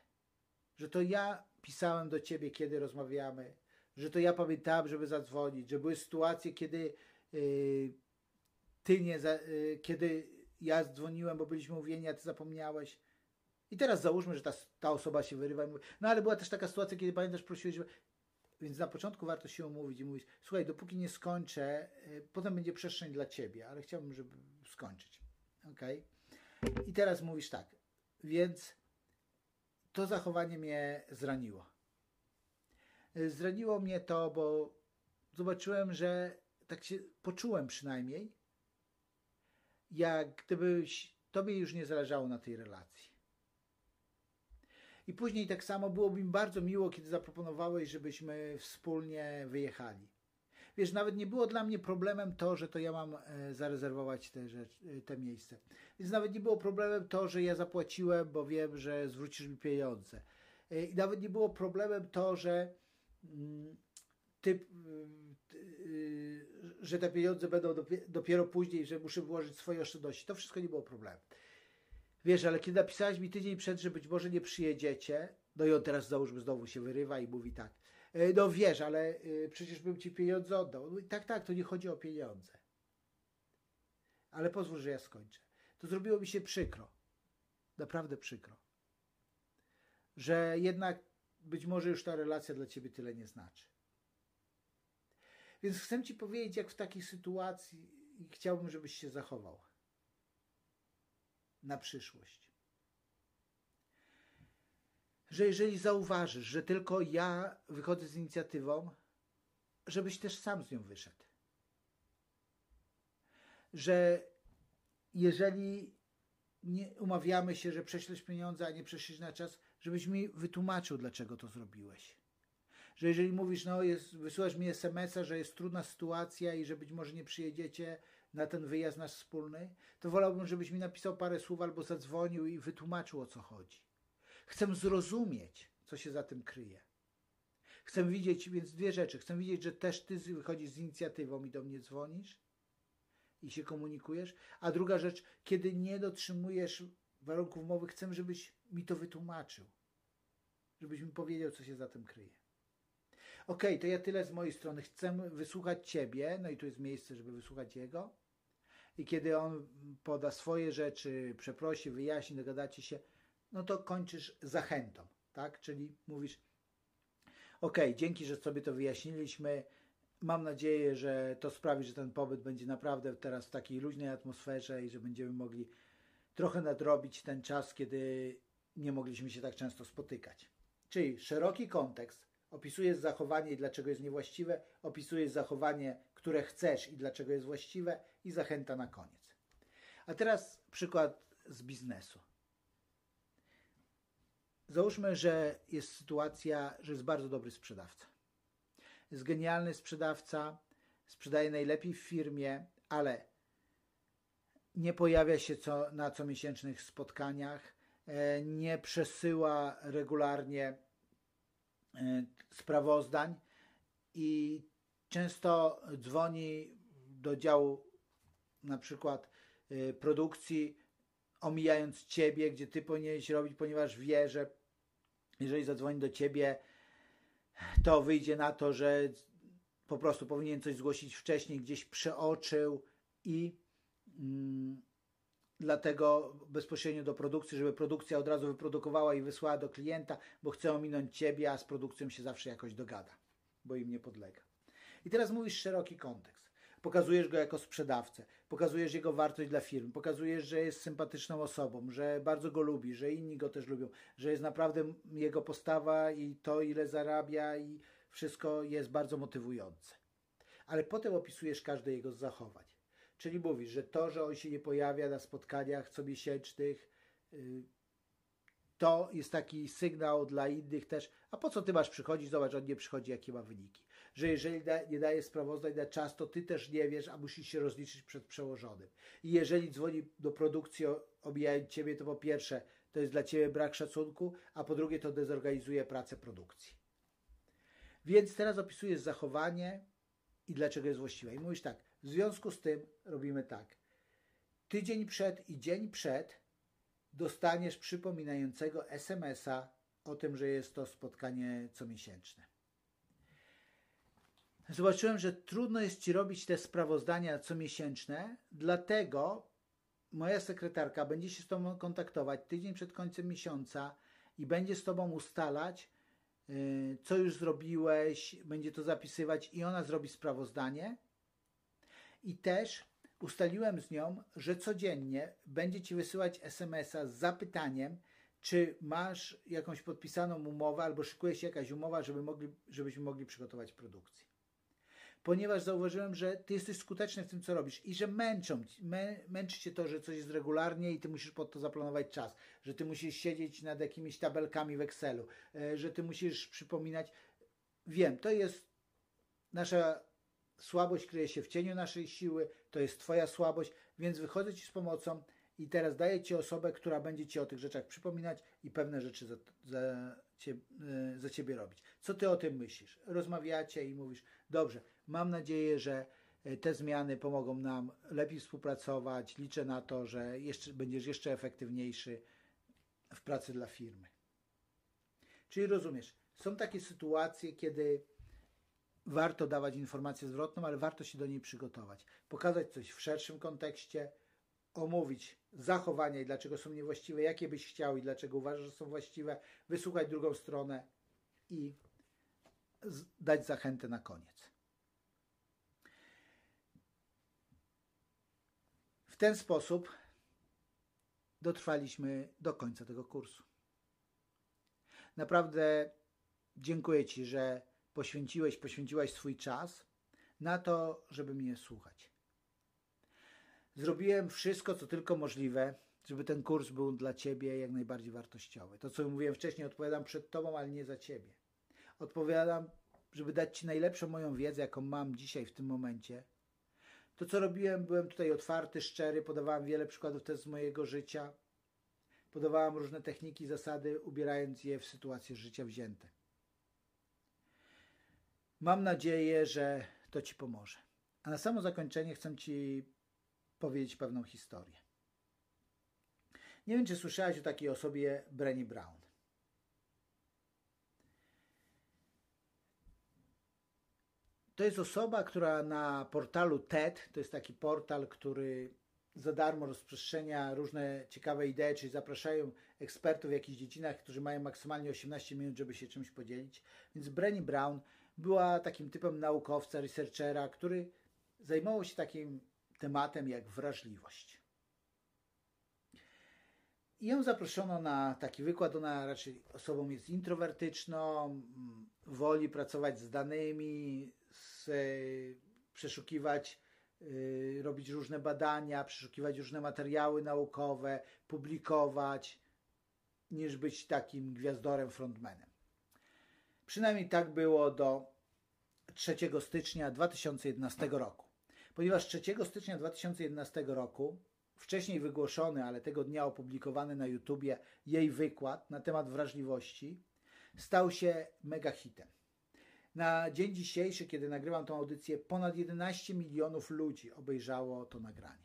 A: Że to ja pisałem do ciebie, kiedy rozmawiamy, że to ja pamiętałem, żeby zadzwonić, że były sytuacje, kiedy yy, ty nie, za, yy, kiedy ja dzwoniłem, bo byliśmy mówieni, a ty zapomniałeś. I teraz załóżmy, że ta, ta osoba się wyrywa i mówi, no ale była też taka sytuacja, kiedy pamiętasz, prosiłeś, żeby... Więc na początku warto się umówić i mówić, słuchaj, dopóki nie skończę, y, potem będzie przestrzeń dla ciebie, ale chciałbym, żeby skończyć. ok? I teraz mówisz tak, więc to zachowanie mnie zraniło. Zraniło mnie to, bo zobaczyłem, że tak się poczułem przynajmniej, jak gdybyś tobie już nie zależało na tej relacji. I później tak samo byłoby mi bardzo miło, kiedy zaproponowałeś, żebyśmy wspólnie wyjechali. Wiesz, nawet nie było dla mnie problemem to, że to ja mam e, zarezerwować te, rzecz, te miejsce. Więc nawet nie było problemem to, że ja zapłaciłem, bo wiem, że zwrócisz mi pieniądze. E, I nawet nie było problemem to, że mm, ty, e, że te pieniądze będą dopiero później, że muszę włożyć swoje oszczędności. To wszystko nie było problemem. Wiesz, ale kiedy napisałeś mi tydzień przed, że być może nie przyjedziecie, no i on teraz załóżmy znowu się wyrywa i mówi tak, e, no wiesz, ale e, przecież bym ci pieniądze oddał. Mówi, tak, tak, to nie chodzi o pieniądze. Ale pozwól, że ja skończę. To zrobiło mi się przykro. Naprawdę przykro. Że jednak być może już ta relacja dla ciebie tyle nie znaczy. Więc chcę ci powiedzieć, jak w takiej sytuacji chciałbym, żebyś się zachował na przyszłość. Że jeżeli zauważysz, że tylko ja wychodzę z inicjatywą, żebyś też sam z nią wyszedł. Że jeżeli umawiamy się, że prześlesz pieniądze, a nie prześlesz na czas, żebyś mi wytłumaczył, dlaczego to zrobiłeś. Że jeżeli mówisz, no jest, wysyłasz mi SMS-a, że jest trudna sytuacja i że być może nie przyjedziecie, na ten wyjazd nasz wspólny, to wolałbym, żebyś mi napisał parę słów albo zadzwonił i wytłumaczył o co chodzi. Chcę zrozumieć, co się za tym kryje. Chcę widzieć, więc dwie rzeczy. Chcę widzieć, że też ty wychodzisz z inicjatywą i do mnie dzwonisz. i się komunikujesz. A druga rzecz, kiedy nie dotrzymujesz warunków umowy, chcę, żebyś mi to wytłumaczył. Żebyś mi powiedział, co się za tym kryje. Ok, to ja tyle z mojej strony. Chcę wysłuchać Ciebie, no i tu jest miejsce, żeby wysłuchać Jego. I kiedy On poda swoje rzeczy, przeprosi, wyjaśni, dogadacie się, no to kończysz zachętą, tak? Czyli mówisz, ok, dzięki, że sobie to wyjaśniliśmy, mam nadzieję, że to sprawi, że ten pobyt będzie naprawdę teraz w takiej luźnej atmosferze i że będziemy mogli trochę nadrobić ten czas, kiedy nie mogliśmy się tak często spotykać. Czyli szeroki kontekst, opisujesz zachowanie i dlaczego jest niewłaściwe, opisujesz zachowanie, które chcesz i dlaczego jest właściwe i zachęta na koniec. A teraz przykład z biznesu. Załóżmy, że jest sytuacja, że jest bardzo dobry sprzedawca. Jest genialny sprzedawca, sprzedaje najlepiej w firmie, ale nie pojawia się co, na comiesięcznych spotkaniach, e, nie przesyła regularnie e, sprawozdań i często dzwoni do działu na przykład e, produkcji, omijając ciebie, gdzie ty powinieneś robić, ponieważ wie, że jeżeli zadzwoni do ciebie, to wyjdzie na to, że po prostu powinien coś zgłosić wcześniej, gdzieś przeoczył i mm, dlatego bezpośrednio do produkcji, żeby produkcja od razu wyprodukowała i wysłała do klienta, bo chce ominąć ciebie, a z produkcją się zawsze jakoś dogada, bo im nie podlega. I teraz mówisz szeroki kontekst. Pokazujesz go jako sprzedawcę, pokazujesz jego wartość dla firmy, pokazujesz, że jest sympatyczną osobą, że bardzo go lubi, że inni go też lubią, że jest naprawdę jego postawa i to, ile zarabia, i wszystko jest bardzo motywujące. Ale potem opisujesz każde jego z zachowań. Czyli mówisz, że to, że on się nie pojawia na spotkaniach comiesięcznych, y, to jest taki sygnał dla innych też. A po co ty masz przychodzić? Zobacz, on nie przychodzi, jakie ma wyniki że jeżeli da, nie daje sprawozdań na czas, to ty też nie wiesz, a musisz się rozliczyć przed przełożonym. I jeżeli dzwoni do produkcji, obijając ciebie, to po pierwsze, to jest dla ciebie brak szacunku, a po drugie, to dezorganizuje pracę produkcji. Więc teraz opisujesz zachowanie i dlaczego jest właściwe. I mówisz tak, w związku z tym robimy tak. Tydzień przed i dzień przed dostaniesz przypominającego SMS-a o tym, że jest to spotkanie comiesięczne zobaczyłem, że trudno jest Ci robić te sprawozdania comiesięczne, dlatego moja sekretarka będzie się z Tobą kontaktować tydzień przed końcem miesiąca i będzie z Tobą ustalać, y, co już zrobiłeś, będzie to zapisywać i ona zrobi sprawozdanie. I też ustaliłem z nią, że codziennie będzie Ci wysyłać SMS-a z zapytaniem, czy masz jakąś podpisaną umowę albo szykuje się jakaś umowa, żeby mogli, żebyśmy mogli przygotować produkcję ponieważ zauważyłem, że ty jesteś skuteczny w tym, co robisz i że męczą, mę, męczy cię to, że coś jest regularnie i ty musisz pod to zaplanować czas, że ty musisz siedzieć nad jakimiś tabelkami w Excelu, e, że ty musisz przypominać. Wiem, to jest nasza słabość, kryje się w cieniu naszej siły, to jest twoja słabość, więc wychodzę ci z pomocą i teraz daję ci osobę, która będzie ci o tych rzeczach przypominać i pewne rzeczy za, za, cie, e, za ciebie robić. Co ty o tym myślisz? Rozmawiacie i mówisz, dobrze, Mam nadzieję, że e, te zmiany pomogą nam lepiej współpracować. Liczę na to, że jeszcze, będziesz jeszcze efektywniejszy w pracy dla firmy. Czyli rozumiesz, są takie sytuacje, kiedy warto dawać informację zwrotną, ale warto się do niej przygotować. Pokazać coś w szerszym kontekście, omówić zachowania i dlaczego są niewłaściwe, jakie byś chciał i dlaczego uważasz, że są właściwe, wysłuchać drugą stronę i dać zachętę na koniec. W ten sposób dotrwaliśmy do końca tego kursu. Naprawdę dziękuję Ci, że poświęciłeś, poświęciłaś swój czas na to, żeby mnie słuchać. Zrobiłem wszystko, co tylko możliwe, żeby ten kurs był dla Ciebie jak najbardziej wartościowy. To, co mówiłem wcześniej, odpowiadam przed Tobą, ale nie za Ciebie. Odpowiadam, żeby dać Ci najlepszą moją wiedzę, jaką mam dzisiaj w tym momencie, to, co robiłem, byłem tutaj otwarty, szczery, podawałem wiele przykładów też z mojego życia. Podawałem różne techniki, zasady, ubierając je w sytuacje życia wzięte. Mam nadzieję, że to Ci pomoże. A na samo zakończenie chcę Ci powiedzieć pewną historię. Nie wiem, czy słyszałeś o takiej osobie Brenny Brown. To jest osoba, która na portalu TED, to jest taki portal, który za darmo rozprzestrzenia różne ciekawe idee, czyli zapraszają ekspertów w jakichś dziedzinach, którzy mają maksymalnie 18 minut, żeby się czymś podzielić. Więc Brenny Brown była takim typem naukowca, researchera, który zajmował się takim tematem jak wrażliwość. I ją zaproszono na taki wykład. Ona raczej osobą jest introwertyczną, woli pracować z danymi, z, przeszukiwać, y, robić różne badania, przeszukiwać różne materiały naukowe, publikować, niż być takim gwiazdorem, frontmanem. Przynajmniej tak było do 3 stycznia 2011 roku. Ponieważ 3 stycznia 2011 roku wcześniej wygłoszony, ale tego dnia opublikowany na YouTubie jej wykład na temat wrażliwości stał się mega hitem. Na dzień dzisiejszy, kiedy nagrywam tą audycję, ponad 11 milionów ludzi obejrzało to nagranie.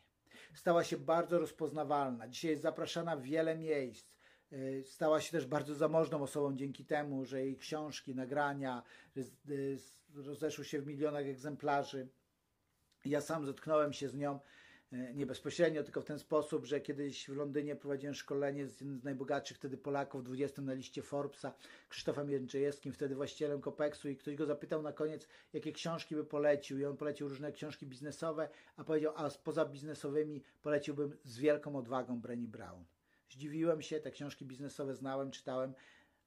A: Stała się bardzo rozpoznawalna. Dzisiaj jest zapraszana w wiele miejsc. Y, stała się też bardzo zamożną osobą dzięki temu, że jej książki, nagrania y, rozeszły się w milionach egzemplarzy. Ja sam zetknąłem się z nią nie bezpośrednio, tylko w ten sposób, że kiedyś w Londynie prowadziłem szkolenie z jednym z najbogatszych wtedy Polaków, 20 na liście Forbesa, Krzysztofem Jędrzejewskim, wtedy właścicielem Kopeksu i ktoś go zapytał na koniec, jakie książki by polecił i on polecił różne książki biznesowe, a powiedział, a poza biznesowymi poleciłbym z wielką odwagą Brenny Brown. Zdziwiłem się, te książki biznesowe znałem, czytałem,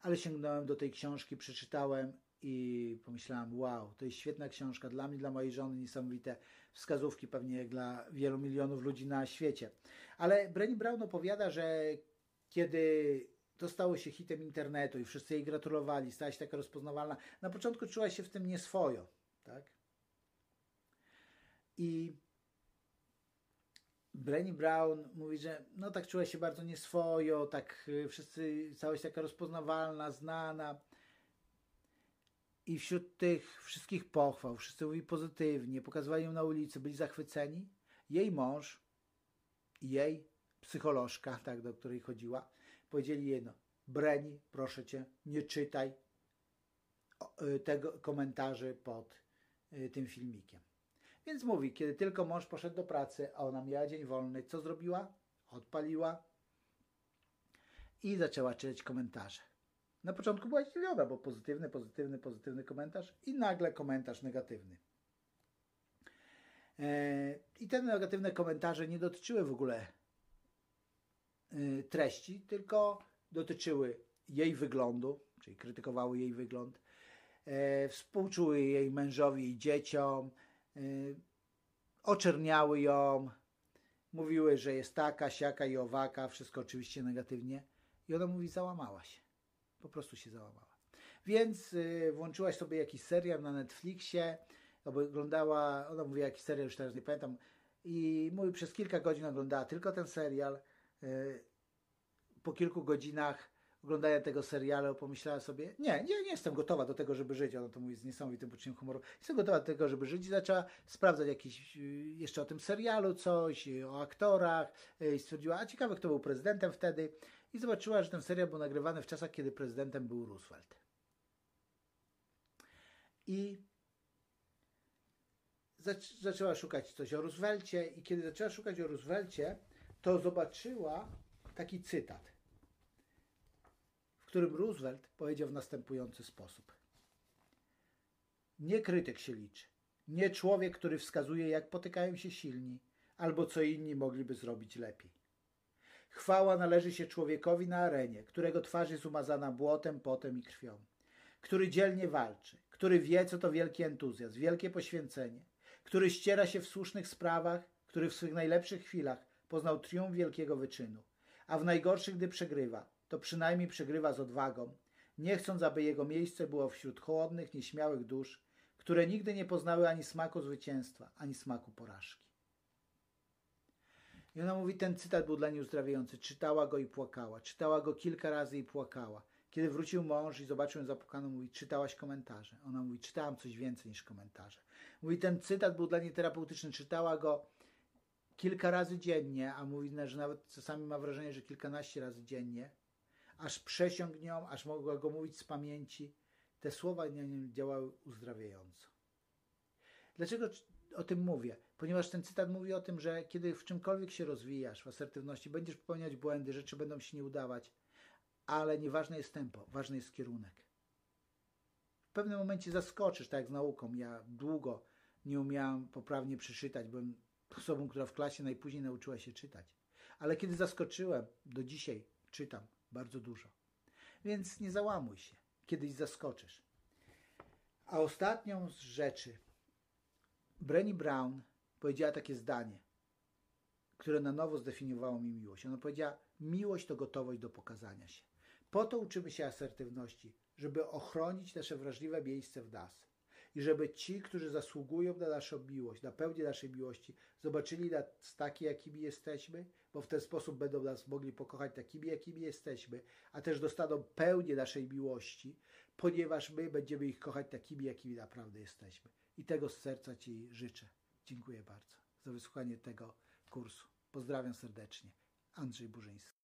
A: ale sięgnąłem do tej książki, przeczytałem i pomyślałem, wow, to jest świetna książka dla mnie, dla mojej żony, niesamowite wskazówki pewnie dla wielu milionów ludzi na świecie. Ale Brenny Brown opowiada, że kiedy to stało się hitem internetu i wszyscy jej gratulowali, stała się taka rozpoznawalna, na początku czuła się w tym nieswojo, tak? I Brenny Brown mówi, że no tak czuła się bardzo nieswojo, tak y, wszyscy, całość taka rozpoznawalna, znana. I wśród tych wszystkich pochwał, wszyscy mówili pozytywnie, pokazywali ją na ulicy, byli zachwyceni. Jej mąż i jej psycholożka, tak, do której chodziła, powiedzieli jedno: Breni, proszę cię, nie czytaj y, tego komentarzy pod y, tym filmikiem. Więc mówi, kiedy tylko mąż poszedł do pracy, a ona miała dzień wolny, co zrobiła? Odpaliła i zaczęła czytać komentarze. Na początku była zdziwiona, bo pozytywny, pozytywny, pozytywny komentarz i nagle komentarz negatywny. E, I te negatywne komentarze nie dotyczyły w ogóle e, treści, tylko dotyczyły jej wyglądu, czyli krytykowały jej wygląd, e, współczuły jej mężowi i dzieciom, oczerniały ją, mówiły, że jest taka, siaka i owaka, wszystko oczywiście negatywnie. I ona mówi, załamała się. Po prostu się załamała. Więc y, włączyłaś sobie jakiś serial na Netflixie, oglądała, ona mówiła jakiś serial, już teraz nie pamiętam, i mówi, przez kilka godzin oglądała tylko ten serial. Y, po kilku godzinach oglądania tego serialu pomyślała sobie, nie, nie, nie jestem gotowa do tego, żeby żyć. Ona to mówi z niesamowitym poczuciem humoru. Jestem gotowa do tego, żeby żyć i zaczęła sprawdzać jakiś, y, jeszcze o tym serialu coś, o aktorach i stwierdziła, a ciekawe, kto był prezydentem wtedy i zobaczyła, że ten serial był nagrywany w czasach, kiedy prezydentem był Roosevelt. I zaczęła szukać coś o Roosevelcie i kiedy zaczęła szukać o Roosevelcie, to zobaczyła taki cytat, w którym Roosevelt powiedział w następujący sposób. Nie krytyk się liczy, nie człowiek, który wskazuje, jak potykają się silni, albo co inni mogliby zrobić lepiej. Chwała należy się człowiekowi na arenie, którego twarz jest umazana błotem, potem i krwią, który dzielnie walczy, który wie, co to wielki entuzjazm, wielkie poświęcenie, który ściera się w słusznych sprawach, który w swych najlepszych chwilach poznał triumf wielkiego wyczynu, a w najgorszych, gdy przegrywa, to przynajmniej przegrywa z odwagą, nie chcąc, aby jego miejsce było wśród chłodnych, nieśmiałych dusz, które nigdy nie poznały ani smaku zwycięstwa, ani smaku porażki. I ona mówi, ten cytat był dla niej uzdrawiający. Czytała go i płakała. Czytała go kilka razy i płakała. Kiedy wrócił mąż i zobaczył ją zapłakaną, mówi, czytałaś komentarze. Ona mówi, czytałam coś więcej niż komentarze. Mówi, ten cytat był dla niej terapeutyczny. Czytała go kilka razy dziennie, a mówi, że nawet czasami ma wrażenie, że kilkanaście razy dziennie, aż przesiągnią, aż mogła go mówić z pamięci, te słowa na nim działały uzdrawiająco. Dlaczego o tym mówię? Ponieważ ten cytat mówi o tym, że kiedy w czymkolwiek się rozwijasz, w asertywności, będziesz popełniać błędy, rzeczy będą się nie udawać, ale nieważne jest tempo, ważny jest kierunek. W pewnym momencie zaskoczysz, tak jak z nauką. Ja długo nie umiałam poprawnie przeczytać, byłem osobą, która w klasie najpóźniej nauczyła się czytać. Ale kiedy zaskoczyłem, do dzisiaj czytam bardzo dużo. Więc nie załamuj się, kiedyś zaskoczysz. A ostatnią z rzeczy, Brené Brown powiedziała takie zdanie, które na nowo zdefiniowało mi miłość. Ona powiedziała: Miłość to gotowość do pokazania się. Po to uczymy się asertywności, żeby ochronić nasze wrażliwe miejsce w nas. I żeby ci, którzy zasługują na naszą miłość, na pełnię naszej miłości, zobaczyli nas takie, jakimi jesteśmy, bo w ten sposób będą nas mogli pokochać takimi, jakimi jesteśmy, a też dostaną pełnię naszej miłości, ponieważ my będziemy ich kochać takimi, jakimi naprawdę jesteśmy. I tego z serca Ci życzę. Dziękuję bardzo za wysłuchanie tego kursu. Pozdrawiam serdecznie. Andrzej Burzyński.